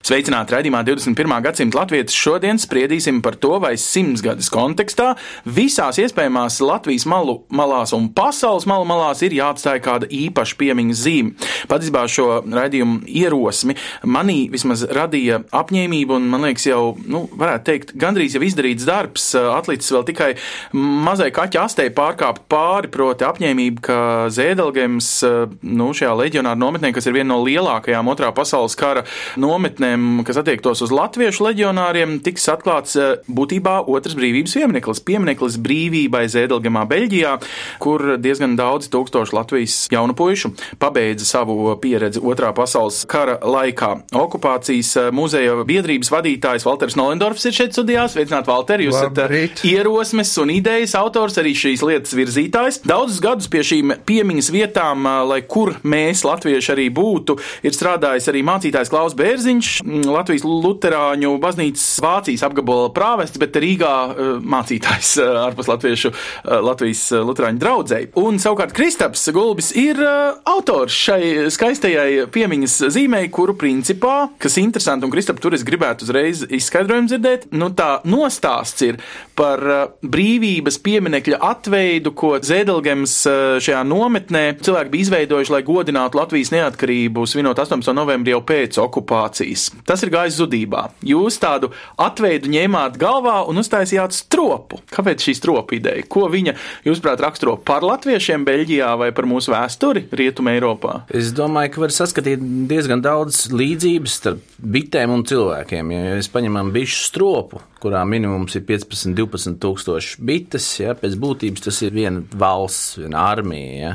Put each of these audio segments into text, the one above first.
Sveicināti raidījumā 21. gadsimta latviešu. Šodien spriedīsim par to, vai simtsgades kontekstā visās iespējamās Latvijas malu malās un pasaules malu malās ir jāatstāj kāda īpaša piemiņas zīme. Patiesībā šo raidījumu ierosmi manī vismaz radīja apņēmība, un man liekas, jau, nu, varētu teikt, gandrīz jau izdarīts darbs, atlicis vēl tikai mazai kaķa astei pārkāpt pāri, proti apņēmība, ka Zēdelgems, nu, šajā leģionāra nometnē, kas ir viena no lielākajām otrā pasaules kara nometnēm, kas attiektos uz latviešu leģionāriem, tiks atklāts eh, būtībā otrs brīvības piemineklis. Piemineklis brīvībai Zēdelgemā, Beļģijā, kur diezgan daudz tūkstoši Latvijas jaunu puišu pabeidza savu pieredzi otrā pasaules kara laikā. Okupācijas eh, muzeja biedrības vadītājs Valters Nolendorfs ir šeit studijās. Sveicināt, Valter! Jūs esat Labrīt. eh, ierosmes un idejas autors, arī šīs lietas virzītājs. Daudzus gadus pie šīm piemiņas vietām, eh, lai kur mēs, latvieši, arī būtu, ir strādājis arī mācītājs Klaus Bērziņš, Latvijas Lutāņu baznīcas Vācijas apgabala prāvests, bet Rīgā eh, mācītājs eh, ārpus latviešu eh, Latvijas Lutāņu draudzēji. Un savukārt Kristaps Gulbis ir autors šai skaistajai piemiņas zīmei, kuru principā, kas interesanti, un Kristap, tur es gribētu uzreiz izskaidrojumu dzirdēt, nu tā nostāsts ir par brīvības pieminekļa atveidu, ko Zēdelgems šajā nometnē cilvēki bija izveidojuši, lai godinātu Latvijas neatkarību, svinot 18. novembrī jau pēc okupācijas. Tas ir gājis zudībā. Jūs tādu atveidu ņēmāt galvā un uztaisījāt stropu. Kāpēc šī stropa ideja? Ko viņa, jūsuprāt, raksturo par latviešiem Beļģijā vai par mūsu vēsturi Rietumē Eiropā? Es domāju, ka var saskatīt diezgan daudz līdzības starp bitēm un cilvēkiem. Ja mēs paņemam bišu stropu, kurā minimums ir 15, 12 tūkstoši bites, ja, pēc būtības tas ir viena valsts, viena armija. Ja.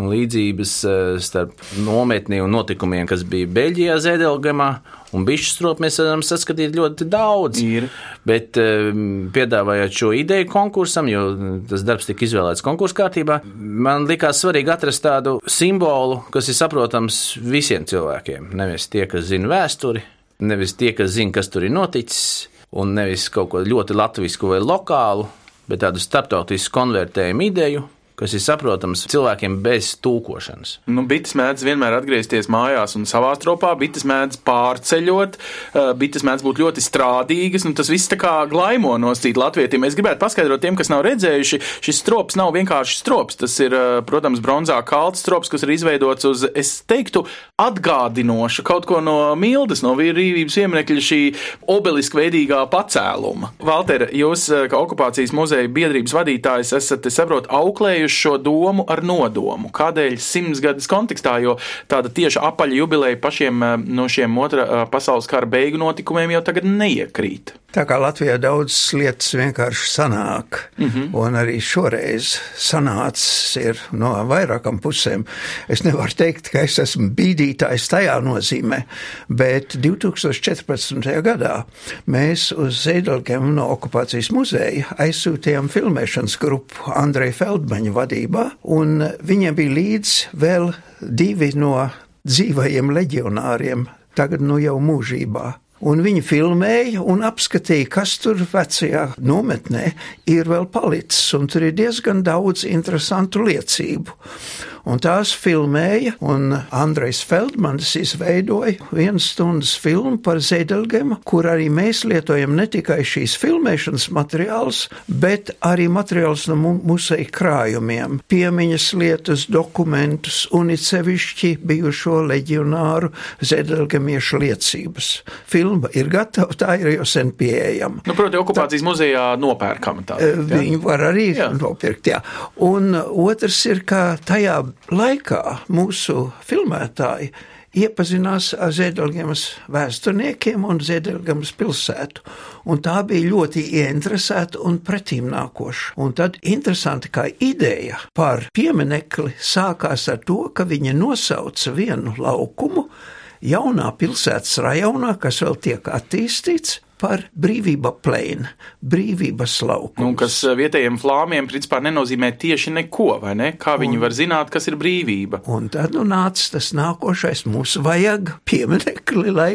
Un līdzības eh, starp nometni un notikumiem, kas bija Beļģijā, Zēdelgamā un bišu stropu, mēs varam saskatīt ļoti daudz. Ir. Bet eh, piedāvājot šo ideju konkursam, jo tas darbs tika izvēlēts konkursu kārtībā, man likās svarīgi atrast tādu simbolu, kas ir saprotams visiem cilvēkiem. Nevis tie, kas zina vēsturi, nevis tie, kas zina, kas tur ir noticis, un nevis kaut ko ļoti latvisku vai lokālu, bet tādu starptautisku konvertējumu ideju, kas ir saprotams cilvēkiem bez tūkošanas. Nu, bites mēdz vienmēr atgriezties mājās un savā stropā, bites mēdz pārceļot, eh, bites mēdz būt ļoti strādīgas, un tas viss tā kā glaimo nosīt latvietim. Es gribētu paskaidrot tiem, kas nav redzējuši, šis strops nav vienkārši strops. Tas ir, eh, protams, bronzā kalts strops, kas ir izveidots uz, es teiktu, atgādinoša kaut ko no Mildes, no vīrības ieminekļa šī obeliska veidīgā pacēluma. Valter, jūs, eh, kā okupācijas muzeja biedrības vadītājs, esat, es saprotu, auklējuši šo domu ar nodomu. Kādēļ simts gadus kontekstā, jo tāda tieša apaļa jubileja pašiem eh, no šiem otrā eh, pasaules kara beigu notikumiem jau tagad neiekrīt. Tā kā Latvijā daudzas lietas vienkārši sanāk, mm -hmm. un arī šoreiz sanācis ir no vairākām pusēm. Es nevaru teikt, ka es esmu bīdītājs tajā nozīmē, bet 2014. gadā mēs uz Zēdelgem no okupācijas muzeja aizsūtījām filmēšanas grupu Andreja Feldmaņa vadībā, un viņiem bija līdz vēl divi no dzīvajiem leģionāriem, tagad nu jau mūžībā. Un viņi filmēja un apskatīja, kas tur vecajā nometnē ir vēl palicis. Un tur ir diezgan daudz interesantu liecību. Un tās filmēja, un Andrejs Feldmanis izveidoja viens stundas filmu par Zēdelgemu, kur arī mēs lietojam ne tikai šīs filmēšanas materiālus, bet arī materiālus no mu- muzeja krājumiem, piemiņas lietas, dokumentus un it sevišķi bijušo leģionāru Zēdelgemiešu liecības. Filma ir gatava, tā ir jau sen pieejama. Nu, proti, okupācijas muzejā nopērkama tā. Viņu var arī. Jā. nopirkt. Jā. Un otrs ir, ka tajā laikā mūsu filmētāji iepazinās ar Ziedoļgemas vēsturniekiem un Ziedoļgemas pilsētu. Un tā bija ļoti ieinteresēta un pretīm nākoša. Un tad interesanti, kā ideja par pieminekli sākās ar to, ka viņa nosauca vienu laukumu jaunā pilsētas rajonā, kas vēl tiek attīstīts. par brīvība plēnu, brīvības lauku. Nu, kas vietējiem flāmiem principā nenozīmē tieši neko, vai ne? Kā viņi un, var zināt, kas ir brīvība? Un tad nu nāca tas nākošais. Mums vajag pieminekli, lai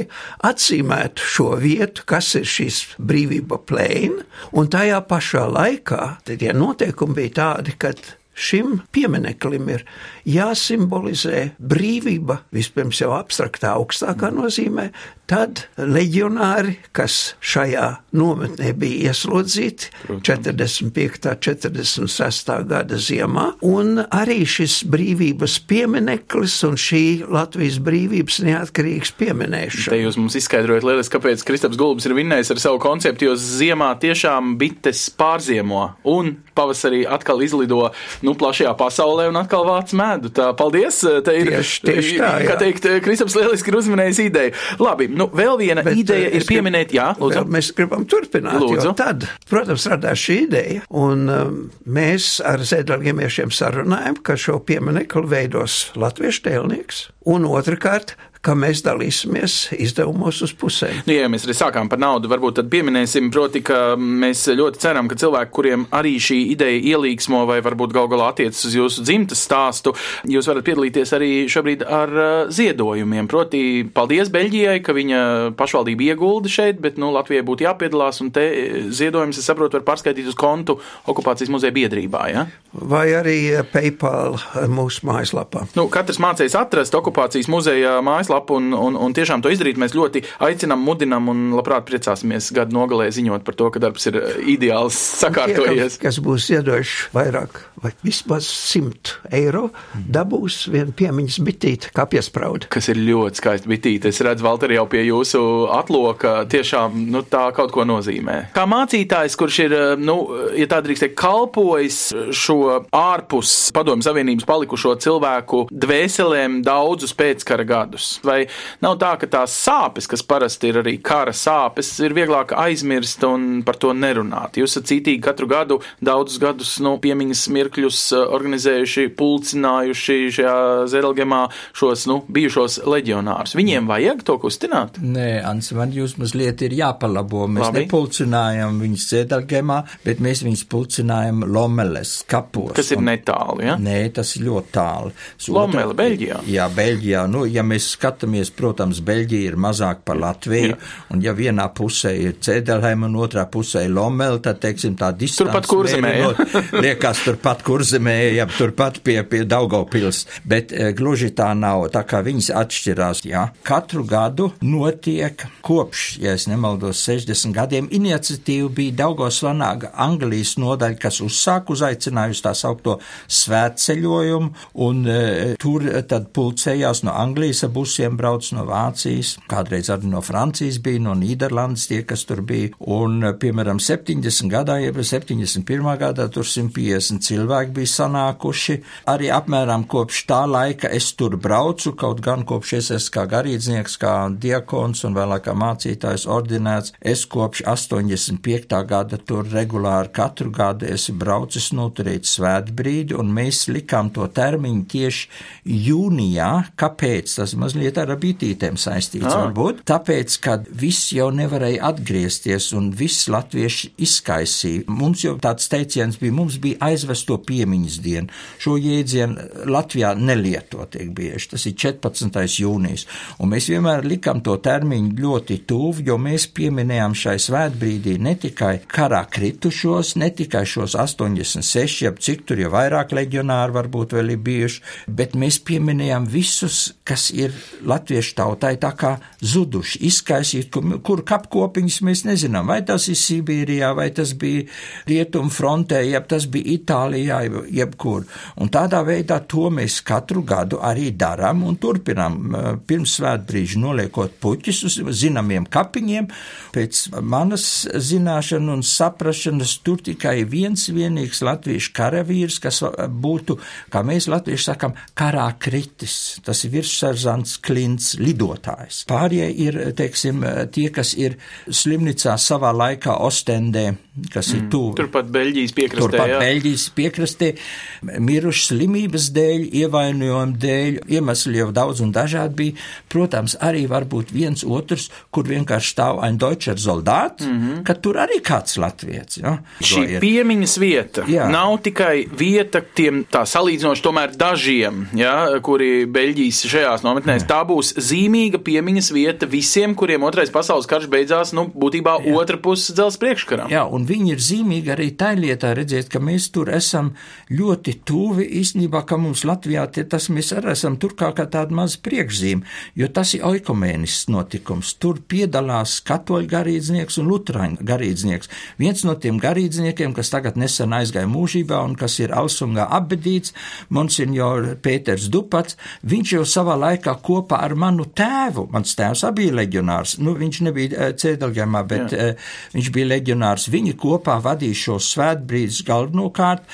atzīmētu šo vietu, kas ir šīs brīvība plēna, un tajā pašā laikā tie noteikumi bija tādi, ka šim piemineklim ir jāsimbolizē brīvība, vispirms jau abstraktā augstākā nozīmē, tad leģionāri, kas šajā nometnē bija ieslodzīti 45. 46. gada ziemā, un arī šis brīvības piemineklis un šī Latvijas brīvības neatkarīgs pieminēšana. Te jūs mums izskaidrojat lieliski, kāpēc Kristaps Gulbis ir vinnējis ar savu konceptu, jo ziemā tiešām bites pārziemo un pavasarī atkal izlido nu, plašajā pasaulē un atkal vāc medu. Tā, paldies! Te ir, tieši, tieši tā, jā. kā teikt, Kristaps lieliski ir uzminējis ideju. Labi, nu, vēl viena Bet, ideja ir pieminēt, jā, lūdzu. Mēs gribam turpināt, lūdzu. tad, protams, radās šī ideja, un um, mēs ar zēdelgiemiešiem sarunājam, ka šo pieminekli veidos latviešu tēlnieks, un otrkārt, ka mēs dalīsimies izdevumos uz pusēm. Nu, ja mēs arī sākām par naudu, varbūt tad pieminēsim, proti, ka mēs ļoti ceram, ka cilvēki, kuriem arī šī ideja ielīgsmo vai varbūt gal galā attiecas uz jūsu dzimtas stāstu, jūs varat piedalīties arī šobrīd ar uh, ziedojumiem. Proti, paldies Beļģijai, ka viņa pašvaldība iegulda šeit, bet, nu, Latvijai būtu jāpiedalās, un te ziedojums, es saprotu, var pārskaitīt uz kontu okupācijas muzeja biedrībā, ja? Vai arī PayPal mūsu mājaslapā. Nu, katrs mācīs atrast okupācijas muzeja mājaslapā mājaslapu un, un, un tiešām to izdarīt. Mēs ļoti aicinām, mudinām un labprāt priecāsimies gadu nogalē ziņot par to, ka darbs ir eh, ideāls sakārtojies. Tie, kas būs iedoši vairāk vai vismaz 100 eiro, dabūs vienu piemiņas bitīti kā piespraudu. Kas ir ļoti skaisti bitīti. Es redzu, Valter, jau pie jūsu atloka tiešām nu, tā kaut ko nozīmē. Kā mācītājs, kurš ir, eh, nu, ja tā drīkst teikt, kalpojis šo ārpus padomju Savienības palikušo cilvēku dvēselēm daudzus pēckara gadus, Vai nav tā, ka tās sāpes, kas parasti ir arī kara sāpes, ir vieglāk aizmirst un par to nerunāt? Jūs esat cītīgi katru gadu, daudzus gadus no piemiņas mirkļus eh, organizējuši, pulcinājuši šajā Zerelgemā šos nu, bijušos leģionārus. Viņiem vajag to kustināt? Nē, Ants, man jūs mazliet ir jāpalabo. Mēs Labi. nepulcinājam viņus Zerelgemā, bet mēs viņus pulcinājam Lomeles kapos. Kas ir netālu, ja? Nē, tas ir ļoti tālu. Lomele, Beļģijā? Jā, Beļģijā. Nu, ja mēs skatāmies, protams, Beļģija ir mazāk par Latviju, Jā. un ja vienā pusē ir Cēdelheim un otrā pusē ir Lomel, tad, teiksim, tā distance. Turpat kurzemē. Liekas, turpat kurzemē, jā, turpat pie, pie Daugavpils, bet e, gluži tā nav, tā kā viņas atšķirās, jā. Katru gadu notiek kopš, ja es nemaldos, 60 gadiem iniciatīva bija Daugavslanā Anglijas nodaļa, kas uzsāk uzaicinājusi tā saukto svētceļojumu, un e, tur tad pulcējās no Anglijas abus busiem brauc no Vācijas, kādreiz arī no Francijas bija, no Nīderlandes tie, kas tur bija, un, piemēram, 70 gadā, jeb 71. gadā tur 150 cilvēki bija sanākuši. Arī apmēram kopš tā laika es tur braucu, kaut gan kopš es esmu kā garīdznieks, kā diakons un vēlāk kā mācītājs ordinēts, es kopš 85. gada tur regulāri katru gadu esmu braucis noturēt svētbrīdi, un mēs likām to termiņu tieši jūnijā. Kāpēc? Tas mazliet mazliet ar bitītēm saistīts, ah. varbūt. Tāpēc, ka viss jau nevarēja atgriezties un viss latvieši izkaisīja. Mums jau tāds teiciens bija, mums bija aizvest to piemiņas dienu. Šo jēdzienu Latvijā nelieto tiek bieži. Tas ir 14. jūnijas. Un mēs vienmēr likam to termiņu ļoti tuvu, jo mēs pieminējām šai svētbrīdī ne tikai karā kritušos, ne tikai šos 86, jeb cik tur jau vairāk leģionāri varbūt vēl ir bijuši, bet mēs pieminējām visus, kas ir latviešu tautai tā kā zuduši, izkaisīt, kur, kur kapkopiņas mēs nezinām, vai tas ir Sibīrijā, vai tas bija Rietumu frontē, jeb tas bija Itālijā, jebkur. Un tādā veidā to mēs katru gadu arī darām un turpinām. Pirms svētbrīža noliekot puķis uz zināmiem kapiņiem, pēc manas zināšana un saprašanas tur tikai viens vienīgs latviešu karavīrs, kas būtu, kā mēs latvieši sakam, karā kritis. Tas ir virssarzants klints lidotājs. Pārējie ir, teiksim, tie, kas ir slimnīcā savā laikā Ostendē, kas mm. ir tuvu. Turpat Beļģijas piekrastē. Turpat jā. Beļģijas piekrastē, miruši slimības dēļ, ievainojumu dēļ, iemesli jau daudz un dažādi bija. Protams, arī varbūt viens otrs, kur vienkārši stāv ein Deutscher Soldat, mm -hmm. ka tur arī kāds latviets. Ja? Šī piemiņas vieta jā. nav tikai vieta tiem tā salīdzinoši tomēr dažiem, ja, kuri Beļģijas šajās nometnēs. Jā. Tā būs zīmīga piemiņas vieta visiem, kuriem otrais pasaules karš beidzās, nu, būtībā jā. otra puses dzels priekškaram. Jā, un viņi ir zīmīgi arī tā lietā redzēt, ka mēs tur esam ļoti tuvi īstenībā, ka mums Latvijā tie, tas mēs arī esam tur kā, kā tāda maza priekšzīme, jo tas ir oikumēnisks notikums. Tur piedalās katoļu garīdznieks un lutrāņu garīdznieks. Viens no tiem garīdzniekiem, kas tagad nesen aizgāja mūžībā un kas ir Alsungā apbedīts, monsignor Pēters Dupats, viņš jau savā laikā kopā ar manu tēvu, mans tēvs arī bija leģionārs, nu viņš nebija cēdelgēmā, bet Jā. viņš bija leģionārs, viņi kopā vadīja šos svētbrīdus galvenokārt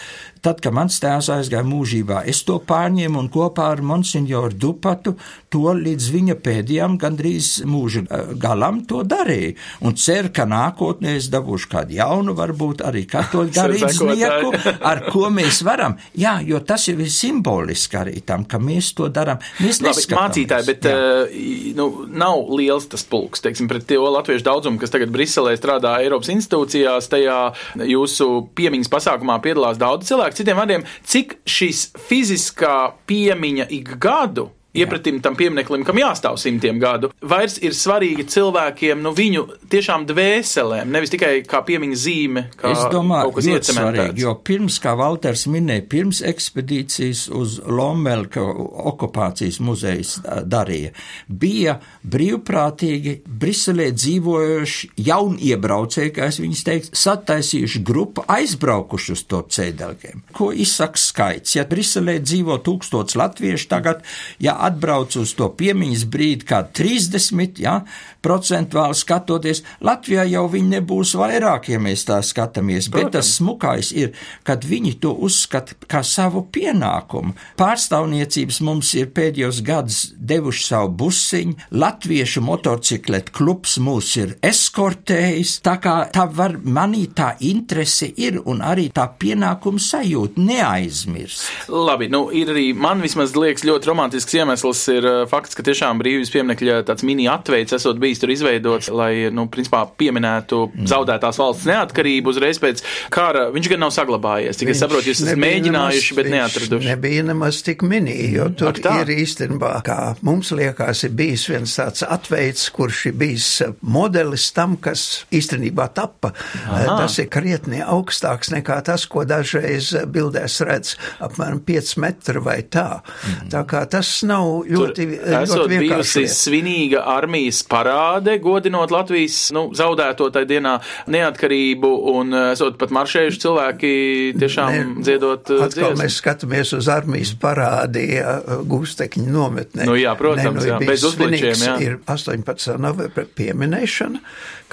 Tad, kad mans tēvs aizgāja mūžībā, es to pārņēmu un kopā ar monsignoru Dupatu to līdz viņa pēdējām gandrīz mūža eh, galam to darīju. Un ceru, ka nākotnē es dabūšu kādu jaunu, varbūt arī katoļu garīdznieku, ar ko mēs varam. Jā, jo tas jau ir simboliski arī tam, ka mēs to darām. Mēs Labi, mācītāji, bet uh, nu, nav liels tas pulks, teiksim, pret to latviešu daudzumu, kas tagad Briselē strādā Eiropas institūcijās, tajā jūsu piemiņas pasākumā piedalās daudz cilvēku citiem vārdiem, cik šis fiziskā piemiņa ik gadu iepratim tam piemineklim, kam jāstāv simtiem gadu, vairs ir svarīgi cilvēkiem, nu viņu tiešām dvēselēm, nevis tikai kā piemiņa zīme, kā es domāju, kaut kas iecementēts. Jo pirms, kā Valters minēja, pirms ekspedīcijas uz Lomelka okupācijas muzejs darīja, bija brīvprātīgi Briselē dzīvojuši jauniebraucēji, kā es viņus teiktu, sataisījuši grupu aizbraukuši uz to cēdelgiem. Ko izsaka skaits? Ja Briselē dzīvo tūkstots latviešu tagad, ja atbrauc uz to piemiņas brīdi, kā 30, ja, procentuāli skatoties, Latvijā jau viņi nebūs vairāk, ja mēs tā skatāmies, Protams. bet tas smukais ir, kad viņi to uzskata kā savu pienākumu. Pārstāvniecības mums ir pēdējos gadus devuši savu busiņu, latviešu motocikletu klubs mūs ir eskortējis, tā kā tā var manī tā interese ir un arī tā pienākuma sajūta neaizmirst. Labi, nu ir arī man vismaz liekas ļoti romantisks iemesls ir uh, fakts, ka tiešām brīvības pieminekļa tāds mini atveids esot bijis tur izveidots, lai, nu, principā pieminētu mm. zaudētās valsts neatkarību uzreiz pēc kara. Viņš gan nav saglabājies, cik viņš es saprotu, jūs esat mēģinājuši, bet neatraduši. Nebija nemaz tik mini, jo tur Ak, ir īstenībā, kā mums liekas, ir bijis viens tāds atveids, kurš ir bijis modelis tam, kas īstenībā tappa. Aha. Tas ir krietni augstāks nekā tas, ko dažreiz bildēs redz, apmēram 5 metri vai tā. Mm. Tā kā tas nav ļoti, tur ļoti vienkārši. Svinīga armijas parāde, godinot Latvijas nu, zaudēto tajā dienā neatkarību un eh, esot pat maršējuši cilvēki tiešām ne, dziedot. Eh, atkal dziesmu. mēs skatāmies uz armijas parādi gūstekņu nometnē. Nu jā, protams, ne, nu, jā, bez uzličiem, jā. Ir 18. novembra pieminēšana,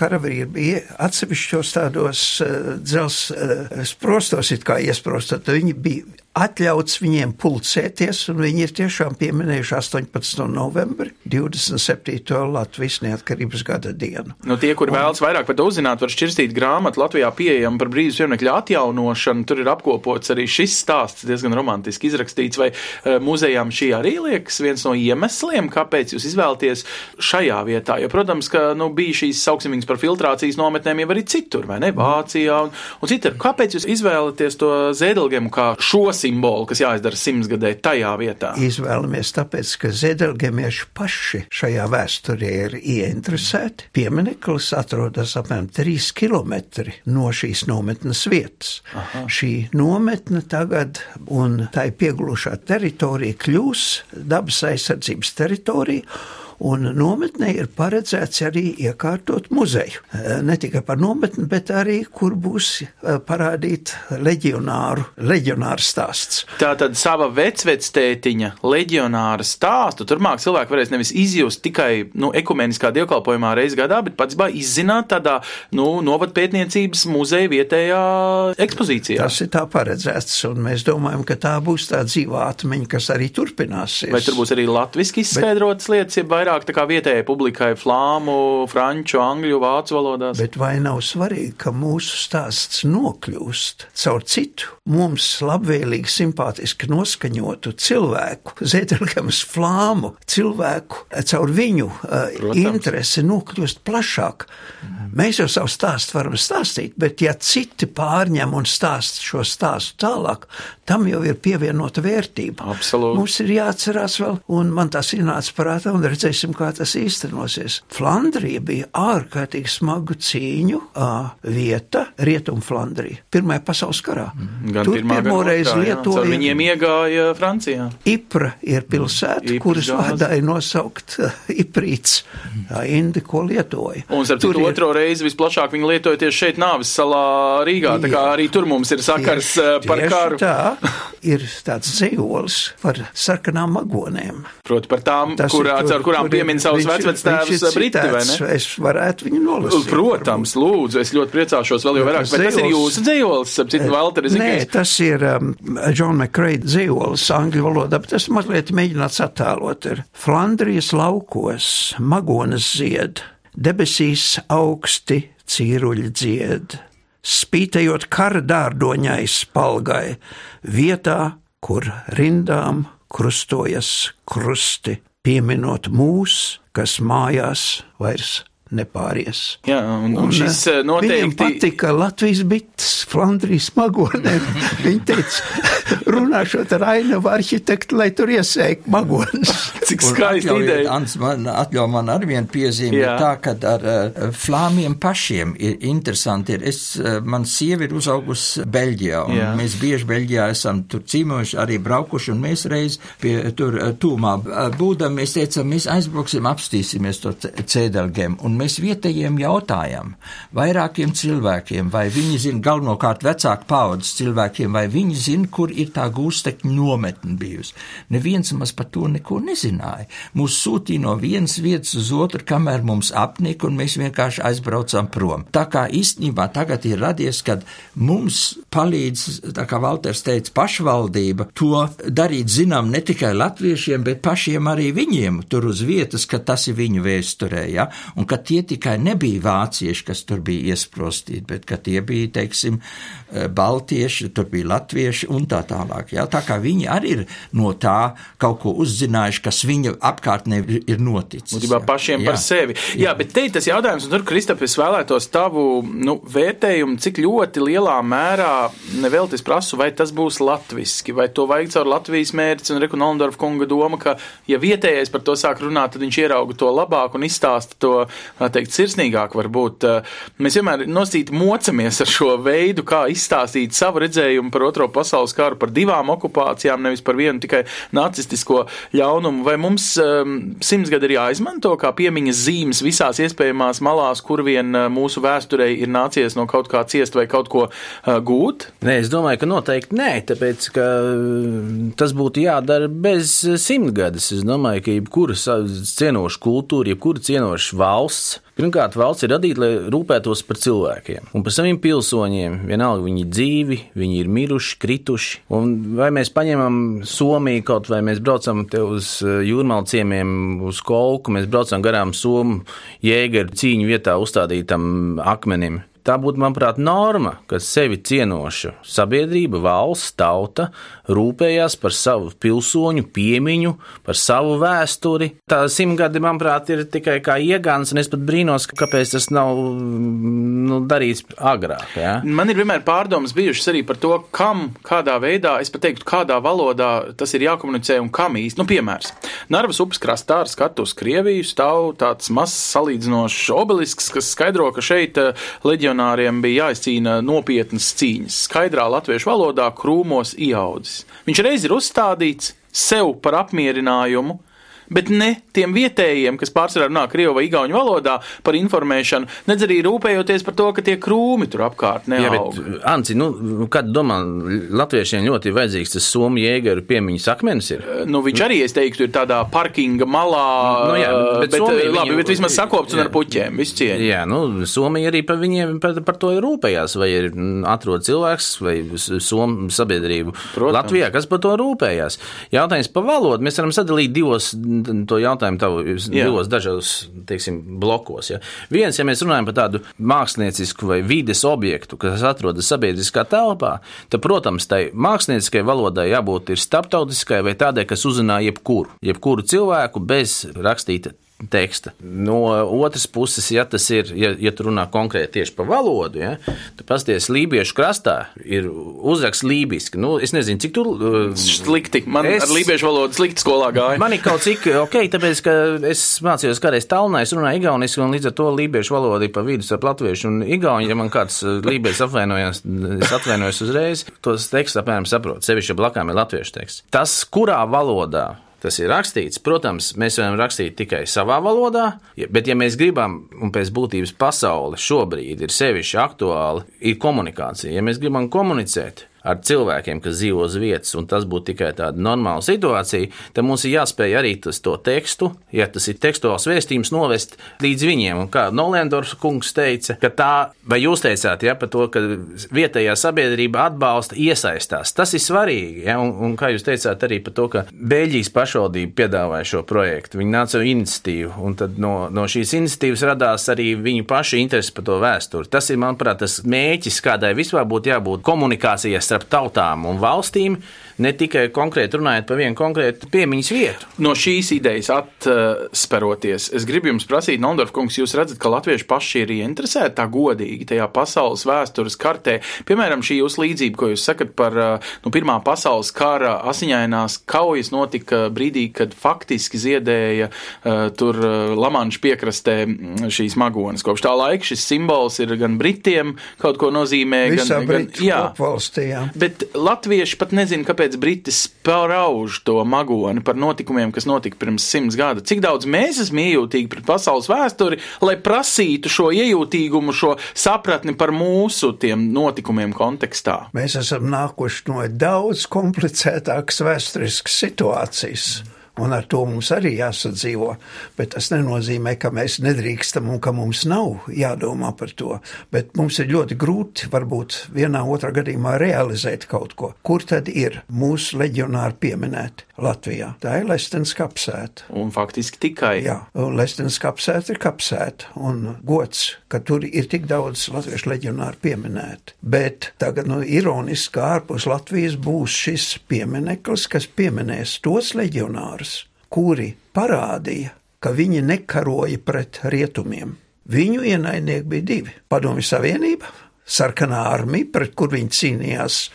karavīri bija atsevišķos tādos uh, dzels uh, sprostos, it kā iesprostot, viņi bija atļauts viņiem pulcēties, un viņi ir tiešām pieminējuši 18. novembri, 27. Latvijas neatkarības gada dienu. Nu, tie, kuri un, vēlas vairāk par to uzzināt, var šķirstīt grāmatu Latvijā pieejama par brīvības pieminiekļa atjaunošanu. Tur ir apkopots arī šis stāsts, diezgan romantiski izrakstīts, vai uh, muzejām šī arī liekas viens no iemesliem, kāpēc jūs izvēlaties šajā vietā. Jo, protams, ka nu, bija šīs sauksmīgas par filtrācijas nometnēm jau arī citur, vai ne, Vācijā un, un citur. Kāpēc jūs izvēlaties to Zēdelgemu kā šos simbolu, kas jāizdara simtsgadē tajā vietā? Izvēlamies tāpēc, ka zedelgemieši paši šajā vēsturē ir ieinteresēti. Piemineklis atrodas apmēram 3 km no šīs nometnes vietas. Aha. Šī nometne tagad un tā ir pieglušā teritorija kļūs dabas aizsardzības teritorija Un nometnē ir paredzēts arī iekārtot muzeju. Ne tikai par nometni, bet arī, kur būs parādīt leģionāru, leģionāru stāsts. Tā tad sava vecvectētiņa leģionāra stāstu turpmāk cilvēki varēs nevis izjust tikai nu, ekumeniskā dievkalpojumā reizi gadā, bet pats bā izzināt tādā nu, novadpētniecības muzeja vietējā ekspozīcijā. Tas ir tā paredzēts, un mēs domājam, ka tā būs tā dzīvā atmiņa, kas arī turpināsies. Vai tur būs arī latviski izskaidrotas bet, lietas, ja vairāk tā kā vietējai publikai flāmu, franču, angļu, vācu valodās? Bet vai nav svarīgi, ka mūsu stāsts nokļūst caur citu mums labvēlīgi, simpātiski noskaņotu cilvēku, Zēdelgamas flāmu cilvēku, caur viņu uh, interesi nokļūst plašāk? Mm. Mēs jau savu stāstu varam stāstīt, bet ja citi pārņem un stāsta šo stāstu tālāk, tam jau ir pievienota vērtība. Absolūti. Mums ir jāatcerās vēl, un man tas ienāca prātā, un redzēsim, kā tas īstenosies. Flandrija bija ārkārtīgi smagu cīņu uh, vieta, Rietumflandrija, Pirmajā pasaules karā. Mm. Gan Tur pirmo reizi lietoja. Viņiem iegāja Francijā. Ipra ir pilsēta, mm. kuras vārdā ir nosaukt uh, Iprīts, uh, Indi, ko lietoja. Un starp citu otro reizi visplašāk viņi lietoja tieši šeit Nāvis salā Rīgā, tā kā arī tur mums ir sakars tieši, par karu. Tā ir tāds dzīvols par sarkanām magonēm. Proti par tām, Tas kur, tur, ar kurām piemin savus vecvectēvus Briti, vai ne? Es varētu viņu nolasīt. Protams, varbūt. lūdzu, es ļoti priecāšos vēl jau vairāk, bet tas ir jūsu dzīvols, ap citu Valteri Nē, tas ir um, John McCrae dzīvols angļu valodā, bet tas mazliet mēģināts attēlot ir Flandrijas laukos, magonas zied, debesīs augsti cīruļi dzied spītējot kara dārdoņai spalgai, vietā, kur rindām krustojas krusti, pieminot mūs, kas mājās vairs nepāries. Jā, un, un, šis eh, noteikti. Viņam patika Latvijas bites, Flandrijas magonē. Viņa teica, runāšot ar ainavu arhitektu, lai tur iesēk magonas. Cik skaisti ideja. Ants, man atļauj man ar vienu piezīmi, tā, ka ar uh, flāmiem pašiem ir interesanti. Ir. Es, uh, man sievi ir uzaugusi Beļģijā, un Jā. mēs bieži Beļģijā esam tur cīmojuši, arī braukuši, un mēs reiz pie tur uh, tūmā būdam, mēs teicam, mēs aizbrauksim, apstīsimies to cēdelgiem, un mēs vietējiem jautājam, vairākiem cilvēkiem, vai viņi zina galvenokārt vecāku paudzes cilvēkiem, vai viņi zina, kur ir tā gūstekņa nometne bijusi. Neviens maz par to neko nezināja. Mūs sūtīja no vienas vietas uz otru, kamēr mums apnika, un mēs vienkārši aizbraucām prom. Tā kā īstenībā tagad ir radies, kad mums palīdz, tā kā Valters teica, pašvaldība to darīt zinām ne tikai latviešiem, bet pašiem arī viņiem tur uz vietas, ka tas ir viņu vēsturē, ja? un ka tie tikai nebija vācieši, kas tur bija iesprostīti, bet ka tie bija, teiksim, eh, baltieši, tur bija latvieši un tā tālāk. Jā, tā kā viņi arī ir no tā kaut ko uzzinājuši, kas viņu apkārtnē ir noticis. Būtībā pašiem jā. par sevi. Jā, jā bet te ir tas jautājums, un tur, Kristap, es vēlētos tavu nu, vērtējumu, cik ļoti lielā mērā neveltis prasu, vai tas būs latviski, vai to vajag caur Latvijas mērķis, un Reku Nolendorf kunga doma, ka, ja vietējais par to sāk runāt, tad viņš ierauga to labāk un izstāsta to, teikt, sirsnīgāk varbūt. Mēs vienmēr nosīt mocamies ar šo veidu, kā izstāstīt savu redzējumu par otro pasaules karu, par divām okupācijām, nevis par vienu tikai nacistisko ļaunumu. Vai mums um, simts gadi ir jāizmanto kā piemiņas zīmes visās iespējamās malās, kur vien uh, mūsu vēsturei ir nācies no kaut kā ciest vai kaut ko uh, gūt? Nē, es domāju, ka noteikti nē, tāpēc, ka uh, tas būtu jādara bez simtgades. Es domāju, ka jebkura cienoša kultūra, jebkura cienoša valsts, Pirmkārt, valsts ir radīta, lai rūpētos par cilvēkiem un par saviem pilsoņiem. Vienalga, viņi ir dzīvi, viņi ir miruši, krituši. Un vai mēs paņemam Somiju, kaut vai mēs braucam uz eh, jūrmālu ciemiem, uz kolku, mēs braucam garām Somu jēgeru cīņu vietā uzstādītam akmenim. Tā būtu, manuprāt, norma, ka sevi cienoša sabiedrība, valsts, tauta rūpējās par savu pilsoņu piemiņu, par savu vēsturi. Tā simtgadi, manuprāt, ir tikai kā iegāns, un es pat brīnos, kāpēc tas nav nu, darīts agrāk. Ja? Man ir vienmēr pārdomas bijušas arī par to, kam, kādā veidā, es pat teiktu, kādā valodā tas ir jākomunicē un kam īsti. Nu, piemērs. Narvas upes krastā ar skatu uz Krieviju stāv tāds mazs salīdzinošs obelisks, kas skaidro, ka šeit eh, leģionāriem bija jāizcīna nopietnas cīņas. Skaidrā latviešu valodā krūmos ieaudzis. Viņš reiz ir uzstādīts sev par apmierinājumu, bet ne tiem vietējiem, kas pārsvarā runā krievu vai igauņu valodā par informēšanu, nedz arī rūpējoties par to, ka tie krūmi tur apkārt Jā, neaug. bet, Anci, nu, kad domā, latviešiem ļoti vajadzīgs tas somu jēgaru piemiņas akmenis ir? Nu, viņš arī, es teiktu, ir tādā parkinga malā, Nu jā, bet bet, Somija labi, viņu- bet vismaz sakopts un jā. ar puķiem, visu cieņu. Jā, nu, Somija arī par viņiem par, par to ir rūpējās. Vai ir atrod cilvēks vai somu sabiedrību Protams. Latvijā, kas par to rūpējās? Jautājums par valodu mēs varam sadalīt divos to jautājumu Jā. divos dažādos, teiksim, blokos. Ja. Viens, ja mēs runājam par tādu māksliniecisku vai vides objektu, kas atrodas sabiedriskā telpā, tad, protams, tai mākslinieckai valodai jābūt ir starptautiskai vai tādai, kas uzrunā jebkuru, jebkuru cilvēku bez rakstīta teksta. No otras puses, ja tas ir, ja, ja tu runā konkrēti tieši par valodu, ja, tad pasties Lībiešu krastā ir uzraksts lībiski. Nu, es nezinu, cik tur. uh, Slikti. Man Es- ar lībiešu valodu slikti skolā gāja. Man ir kaut cik ok, tāpēc, ka es mācījos kādreiz Tallinā, es runāju igauniski, un līdz ar to lībiešu valoda ir pa vidu starp latviešu un igauņu. Ja man kāds uh, lībietis apvainojās, es atvainojos uzreiz, tos tekstus apmēram saprotu. Sevišķi, ja blakām ir latviešu teksts. Tas, kurā valodā tas ir rakstīts, protams, mēs varam rakstīt tikai savā valodā, bet ja mēs gribam, un pēc būtības pasaule šobrīd ir sevišķi aktuāli, ir komunikācija. Ja mēs gribam komunicēt, ar cilvēkiem, kas dzīvo uz vietas, un tas būtu tikai tāda normāla situācija, tad mums ir jāspēj arī tas to tekstu, ja tas ir tekstuāls vēstījums, novest līdz viņiem. Un kā Nolendorfs kungs teica, ka tā, vai jūs teicāt, ja, par to, ka vietējā sabiedrība atbalsta, iesaistās. Tas ir svarīgi, ja, un, un kā jūs teicāt arī par to, ka Beļģijas pašvaldība piedāvāja šo projektu, viņi nāca ar iniciatīvu, un tad no, no šīs iniciatīvas radās arī viņu pašu interesi par to vēsturi. Tas ir, manuprāt, tas mēķis, kādai vispār būtu jābūt komunikācijai starp tautām un valstīm, ne tikai konkrēti runājot par vienu konkrētu piemiņas vietu. No šīs idejas atsperoties, es gribu jums prasīt, Nondorf kungs, jūs redzat, ka latvieši paši ir ieinteresēti tā godīgi tajā pasaules vēstures kartē. Piemēram, šī jūsu līdzība, ko jūs sakat par nu, Pirmā pasaules kara asiņainās kaujas notika brīdī, kad faktiski ziedēja uh, tur uh, Lamanša piekrastē šīs magonas. Kopš tā laika šis simbols ir gan Britiem kaut ko nozīmē, Visā gan, gan Britu kopvalstī, jā. Bet latvieši pat nezina, kāpēc Briti sprauž to magoni par notikumiem, kas notika pirms simts gada. Cik daudz mēs esam iejūtīgi pret pasaules vēsturi, lai prasītu šo iejūtīgumu, šo sapratni par mūsu tiem notikumiem kontekstā. Mēs esam nākuši no daudz komplicētākas vēsturiskas situācijas. Un ar to mums arī jāsadzīvo. Bet tas nenozīmē, ka mēs nedrīkstam un ka mums nav jādomā par to. Bet mums ir ļoti grūti, varbūt vienā otrā gadījumā, realizēt kaut ko. Kur tad ir mūsu leģionāri pieminēti Latvijā? Tā ir Lestens kapsēta. Un faktiski tikai. Jā, un Lestens kapsēta ir kapsēta. Un gods, ka tur ir tik daudz latviešu leģionāru pieminēti. Bet tagad, nu, ironiski, ārpus Latvijas būs šis piemineklis, kas pieminēs tos leģionārus, kuri parādīja, ka viņi nekaroja pret rietumiem. Viņu ienaidnieki bija divi - Padomju Savienība, sarkanā armija, pret kur viņi cīnījās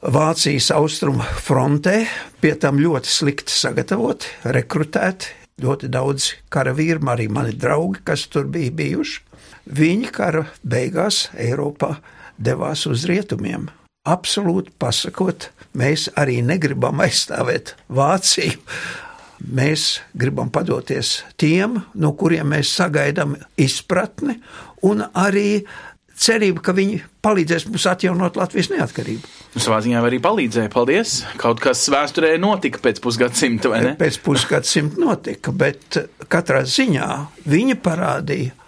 Vācijas austrumu frontē, pie tam ļoti slikti sagatavoti, rekrutēti, ļoti daudz karavīru, arī mani draugi, kas tur bija bijuši. Viņi kara beigās Eiropā devās uz rietumiem. Absolūti pasakot, mēs arī negribam aizstāvēt Vāciju. Mēs gribam padoties tiem, no kuriem mēs sagaidām izpratni un arī cerību, ka viņi palīdzēs mums atjaunot Latvijas neatkarību. Nu, Savā ziņā arī palīdzēja. Paldies! Kaut kas vēsturē notika pēc pusgadsimta, vai ne? Pēc pusgadsimta notika, bet katrā ziņā viņi parādīja,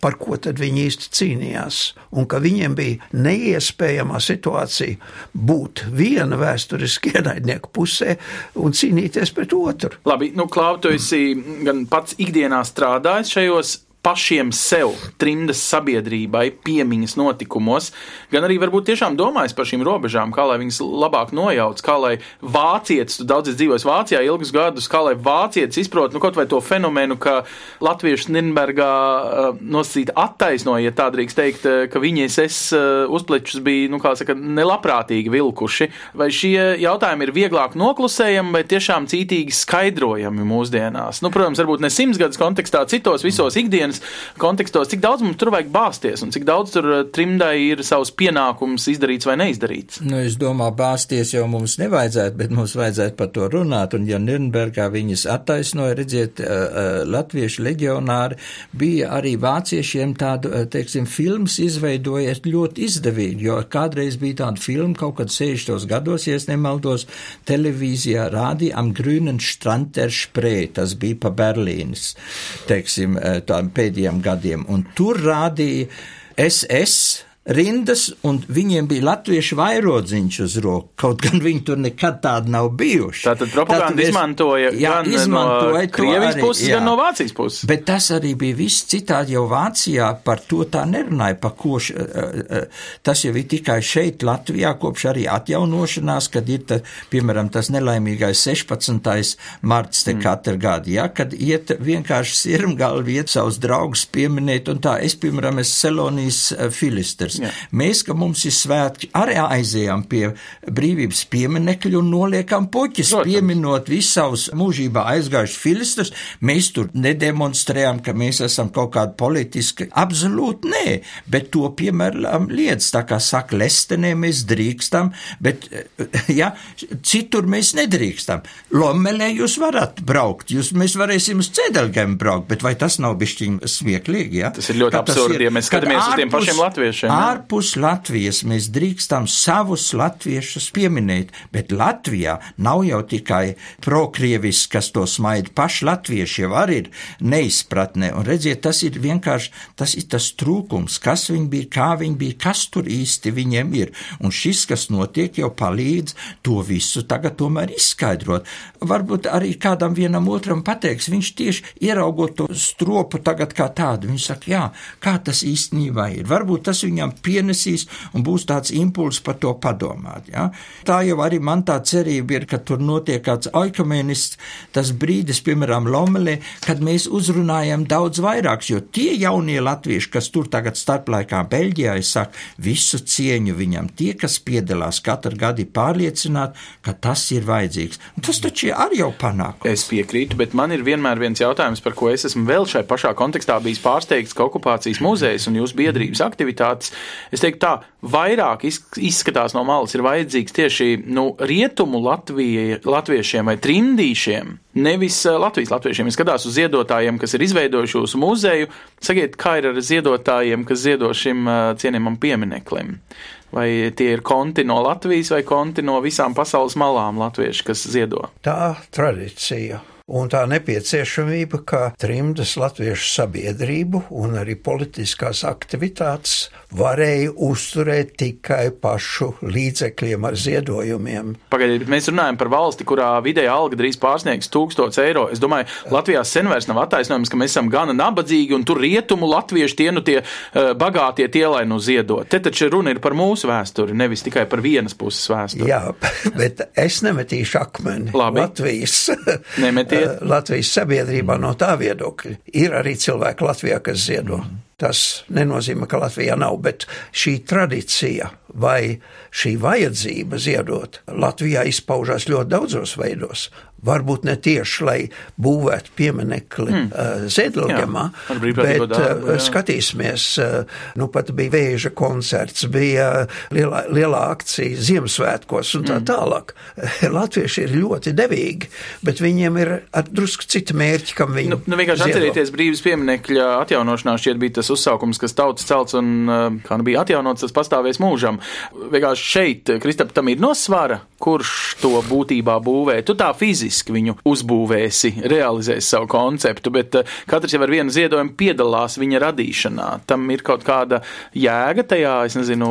par ko tad viņi īsti cīnījās, un ka viņiem bija neiespējama situācija būt viena vēsturiski ienaidnieku pusē un cīnīties pret otru. Labi, nu, Klau, tu esi gan pats ikdienā strādājis šajos pašiem sev, trimdas sabiedrībai, piemiņas notikumos, gan arī varbūt tiešām domājis par šīm robežām, kā lai viņas labāk nojauc, kā lai vācietis, tu daudz dzīvojis Vācijā ilgus gadus, kā lai vācietis izprot, nu, kaut vai to fenomenu, ka latviešu Nirnbergā uh, nosacīt attaisnoja, ja tā drīkst teikt, uh, ka viņi es uh, uzplečus bija, nu, kā saka, nelabprātīgi vilkuši. Vai šie jautājumi ir vieglāk noklusējami vai tiešām cītīgi skaidrojami mūsdienās? Nu, protams, varbūt ne simts gadus kontekstā, citos visos ikdienas ikdienas kontekstos, cik daudz mums tur vajag bāzties un cik daudz tur uh, trimdai ir savs pienākums izdarīts vai neizdarīts? Nu, es domāju, bāzties jau mums nevajadzētu, bet mums vajadzētu par to runāt. Un, ja Nürnbergā viņas attaisnoja, redziet, uh, uh, latviešu leģionāri bija arī vāciešiem tādu, teiksim, filmas izveidojies ļoti izdevīgi, jo kādreiz bija tāda filma kaut kad 60. gados, ja es nemaldos, televīzijā rādīja am Grünen Strand der Spree, tas bija pa Berlīnas, teiksim, tādiem pēdējiem gadiem, un tur rādīja SS rindas, un viņiem bija latviešu vairodziņš uz roku, kaut gan viņi tur nekad tādi nav bijuši. Tātad propaganda Tātad es- izmantoja jā, gan izmantoja no Krievijas arī, puses, jā. gan no Vācijas puses. Bet tas arī bija viss citādi, jau Vācijā par to tā nerunāja, pa ko š, tas jau ir tikai šeit, Latvijā, kopš arī atjaunošanās, kad ir, ta, piemēram, tas nelaimīgais 16. marts te mm. katru gadu, ja, kad iet vienkārši sirmgalvi, iet savus draugus pieminēt, un tā, es, piemēram, esmu Selonijas filisters. Jā. Mēs, ka mums ir svētki, arī aizējām pie brīvības pieminekļa un noliekam puķis, Protams. pieminot visus savus mūžībā aizgājušus filistus. Mēs tur nedemonstrējām, ka mēs esam kaut kādi politiski. Absolūti nē, bet to piemēram liedz. Tā kā saka, lestenē mēs drīkstam, bet ja, citur mēs nedrīkstam. Lomelē jūs varat braukt, jūs, mēs varēsim uz cedelgiem braukt, bet vai tas nav bišķiņ smieklīgi? Ja? Tas ir ļoti Ka absurdi, ja mēs kad skatāmies uz tiem pašiem latviešiem? Ārpus Latvijas mēs drīkstam savus latviešus pieminēt, bet Latvijā nav jau tikai prokrievis, kas to smaida. Paši latvieši jau arī ir neizpratnē, un redziet, tas ir vienkārši, tas ir tas trūkums, kas viņi bija, kā viņi bija, kas tur īsti viņiem ir, un šis, kas notiek, jau palīdz to visu tagad tomēr izskaidrot. Varbūt arī kādam vienam otram pateiks, viņš tieši ieraugot to stropu tagad kā tādu, viņš saka, jā, kā tas īstenībā ir. Varbūt tas viņam pienesīs un būs tāds impulss par to padomāt. Ja? Tā jau arī man tā cerība ir, ka tur notiek kāds oikumenists, tas brīdis, piemēram, Lomelē, kad mēs uzrunājam daudz vairāks, jo tie jaunie latvieši, kas tur tagad starplaikā Beļģijā, es saku, visu cieņu viņam, tie, kas piedalās katru gadu, ir pārliecināti, ka tas ir vajadzīgs. Tas taču arī jau panākums. Es piekrītu, bet man ir vienmēr viens jautājums, par ko es esmu vēl šai pašā kontekstā bijis pārsteigts, ka okupācijas muzejs un jūsu biedrības aktivitātes, es teiktu tā, vairāk iz- izskatās no malas ir vajadzīgs tieši nu, rietumu Latvija, latviešiem vai trimdīšiem. Nevis eh, Latvijas latviešiem. Es skatos uz ziedotājiem, kas ir izveidojuši jūsu muzeju. Sakiet, kā ir ar ziedotājiem, kas ziedo šim eh, cienījamam piemineklim? Vai tie ir konti no Latvijas vai konti no visām pasaules malām latvieši, kas ziedo? Tā tradīcija. Un tā nepieciešamība, ka trimdas latviešu sabiedrību un arī politiskās aktivitātes varēja uzturēt tikai pašu līdzekļiem ar ziedojumiem. Pagaidiet, mēs runājam par valsti, kurā vidēja alga drīz pārsniegs 1000 eiro. Es domāju, Latvijā sen vairs nav attaisnojums, ka mēs esam gana nabadzīgi un tur rietumu latvieši tie nu tie uh, bagātie tie, lai nu ziedot. Te taču runa ir par mūsu vēsturi, nevis tikai par vienas puses vēsturi. Jā, bet es nemetīšu akmeni Labi. Latvijas, Nemetiet. Latvijas sabiedrībā no tā viedokļa. Ir arī cilvēki Latvijā, kas ziedo. Tas nenozīmē, ka Latvijā nav, bet šī tradīcija vai šī vajadzība ziedot Latvijā izpaužās ļoti daudzos veidos. Varbūt ne tieši, lai būvētu pieminekli mm. uh, brīvprātīgo bet darbu, skatīsimies, uh, nu pat bija vēža koncerts, bija lielā, lielā akcija Ziemassvētkos un tā Mm. tālāk. Latvieši ir ļoti devīgi, bet viņiem ir drusku citi mērķi, kam viņi. Nu, nu vienkārši atcerieties brīvības pieminekļa atjaunošanā šķiet bija tas uzsaukums, kas tautas celts un uh, kā nu bija atjaunots, tas pastāvēs mūžam. Vienkārši šeit, Kristap, tam ir nosvara, kurš to būtībā būvē. Tu tā fiziski viņu uzbūvēsi, realizēsi savu konceptu, bet uh, katrs jau ar vienu ziedojumu piedalās viņa radīšanā. Tam ir kaut kāda jēga tajā, es nezinu,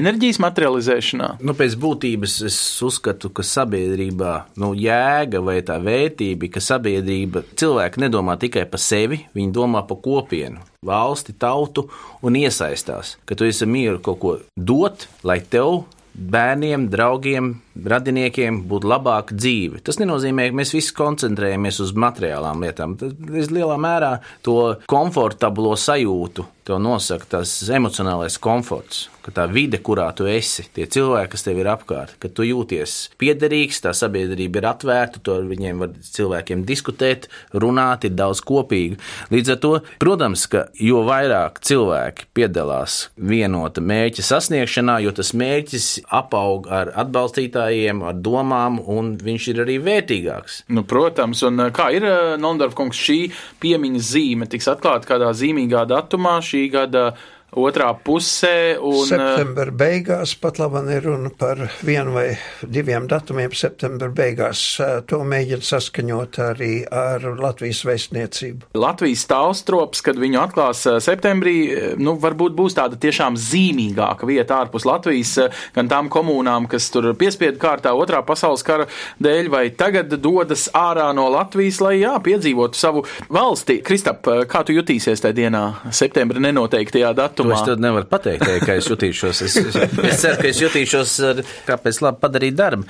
enerģijas materializēšanā. Nu, pēc būtības es uzskatu, ka sabiedrībā nu, jēga vai tā vērtība, ka sabiedrība cilvēki nedomā tikai par sevi, viņi domā par kopienu, valsti, tautu un iesaistās. Ka tu esi mieru kaut ko dot, lai tev. Bērniem, draugiem, radiniekiem būtu labāka dzīve. Tas nenozīmē, ka mēs visi koncentrējamies uz materiālām lietām. Tas lielā mērā to komfortablo sajūtu To nosaka tas emocionālais komforts, ka tā vide, kurā tu esi, tie cilvēki, kas tev ir apkārt, ka tu jūties piederīgs, tā sabiedrība ir atvērta, tu ar viņiem var cilvēkiem diskutēt, runāt, ir daudz kopīgu. Līdz ar to, protams, ka jo vairāk cilvēki piedalās vienota mērķa sasniegšanā, jo tas mērķis apaug ar atbalstītājiem, ar domām, un viņš ir arī vērtīgāks. Nu, protams, un kā ir Nondorf kungs, šī piemiņas zīme tiks atklāta kādā zīmīgā datumā šī gada otrā pusē. Un, septembra beigās pat labam ir runa par vienu vai diviem datumiem septembra beigās. To mēģina saskaņot arī ar Latvijas vēstniecību. Latvijas taustrops, kad viņu atklās septembrī, nu, varbūt būs tāda tiešām zīmīgāka vieta ārpus Latvijas, gan tām komunām, kas tur piespiedu kārtā otrā pasaules kara dēļ, vai tagad dodas ārā no Latvijas, lai jā, piedzīvotu savu valsti. Kristap, kā tu jutīsies tajā dienā, septembra nenoteiktajā datumā? To es tad nevaru pateikt, kā es jutīšos. Es, es, es ceru, ka es jutīšos, kāpēc labi padarīt darbu.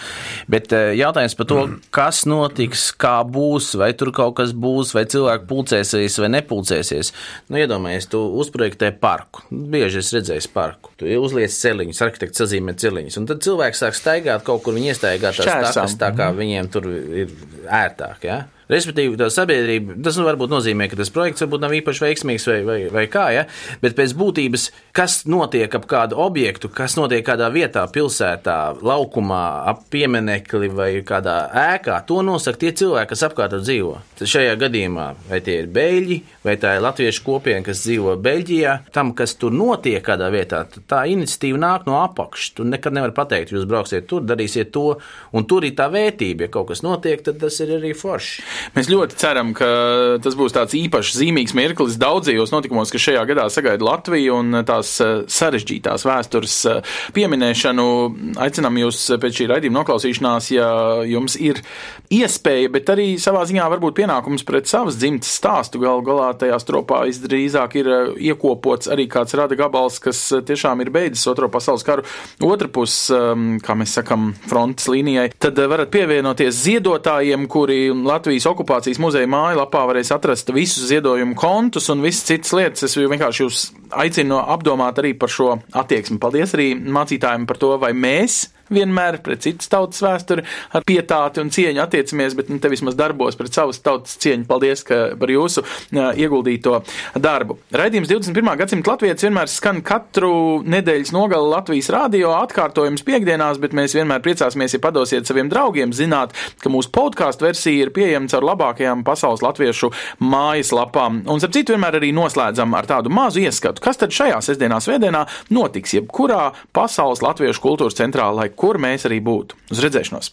Bet eh, jautājums par to, kas notiks, kā būs, vai tur kaut kas būs, vai cilvēki pulcēsies vai nepulcēsies. Nu, iedomājies, tu uzprojektē parku. Bieži es redzēju parku. Tu uzliec celiņus, arhitekts sazīmē celiņus, un tad cilvēks sāk staigāt kaut kur, viņi iestaigā tās takas, tā kā viņiem tur ir ērtāk. Ja? Respektīvi, tā sabiedrība, tas nu varbūt nozīmē, ka tas projekts varbūt nav īpaši veiksmīgs vai, vai, vai kā, ja? bet pēc būtības, kas notiek ap kādu objektu, kas notiek kādā vietā, pilsētā, laukumā, ap pieminekli vai kādā ēkā, to nosaka tie cilvēki, kas apkārt dzīvo. Tad šajā gadījumā, vai tie ir beļģi, vai tā ir latviešu kopiena, kas dzīvo Beļģijā, tam, kas tur notiek kādā vietā, tā iniciatīva nāk no apakšas. Tu nekad nevari pateikt, jūs brauksiet tur, darīsiet to, un tur ir tā vērtība. Ja kaut kas notiek, tad tas ir arī forši. Mēs ļoti ceram, ka tas būs tāds īpašs, zīmīgs mirklis daudzajos notikumos, kas šajā gadā sagaida Latviju un tās eh, sarežģītās vēstures eh, pieminēšanu. Aicinām jūs pēc šī raidījuma noklausīšanās, ja jums ir iespēja, bet arī savā ziņā varbūt pienākums pret savas dzimtas stāstu. Galu galā tajā stropā visdrīzāk ir eh, iekopots arī kāds rada gabals, kas tiešām ir beidzis Otro pasaules karu otra pus, kā mēs sakam, frontes līnijai. Tad varat pievienoties ziedotājiem, kuri Latvijas okupācijas muzeja mājaslapā varēs atrast visus ziedojumu kontus un visas citas lietas. Es vienkārši jūs aicinu apdomāt arī par šo attieksmi. Paldies arī mācītājiem par to, vai mēs vienmēr pret citas tautas vēsturi ar pietāti un cieņu attiecamies, bet nu, te vismaz darbos pret savas tautas cieņu. Paldies par jūsu ieguldīto darbu. Raidījums 21. gadsimta latvijas vienmēr skan katru nedēļas nogali Latvijas rādio atkārtojums piekdienās, bet mēs vienmēr priecāsimies, ja padosiet saviem draugiem zināt, ka mūsu podkāstu versija ir pieejama caur labākajām pasaules latviešu mājaslapām. Un, starp citu, vienmēr arī noslēdzam ar tādu mazu ieskatu, kas tad šajā sestdienā, svētdienā notiks jebkurā pasaules latviešu kultūras centrā, lai kur mēs arī būtu. Uz redzēšanos!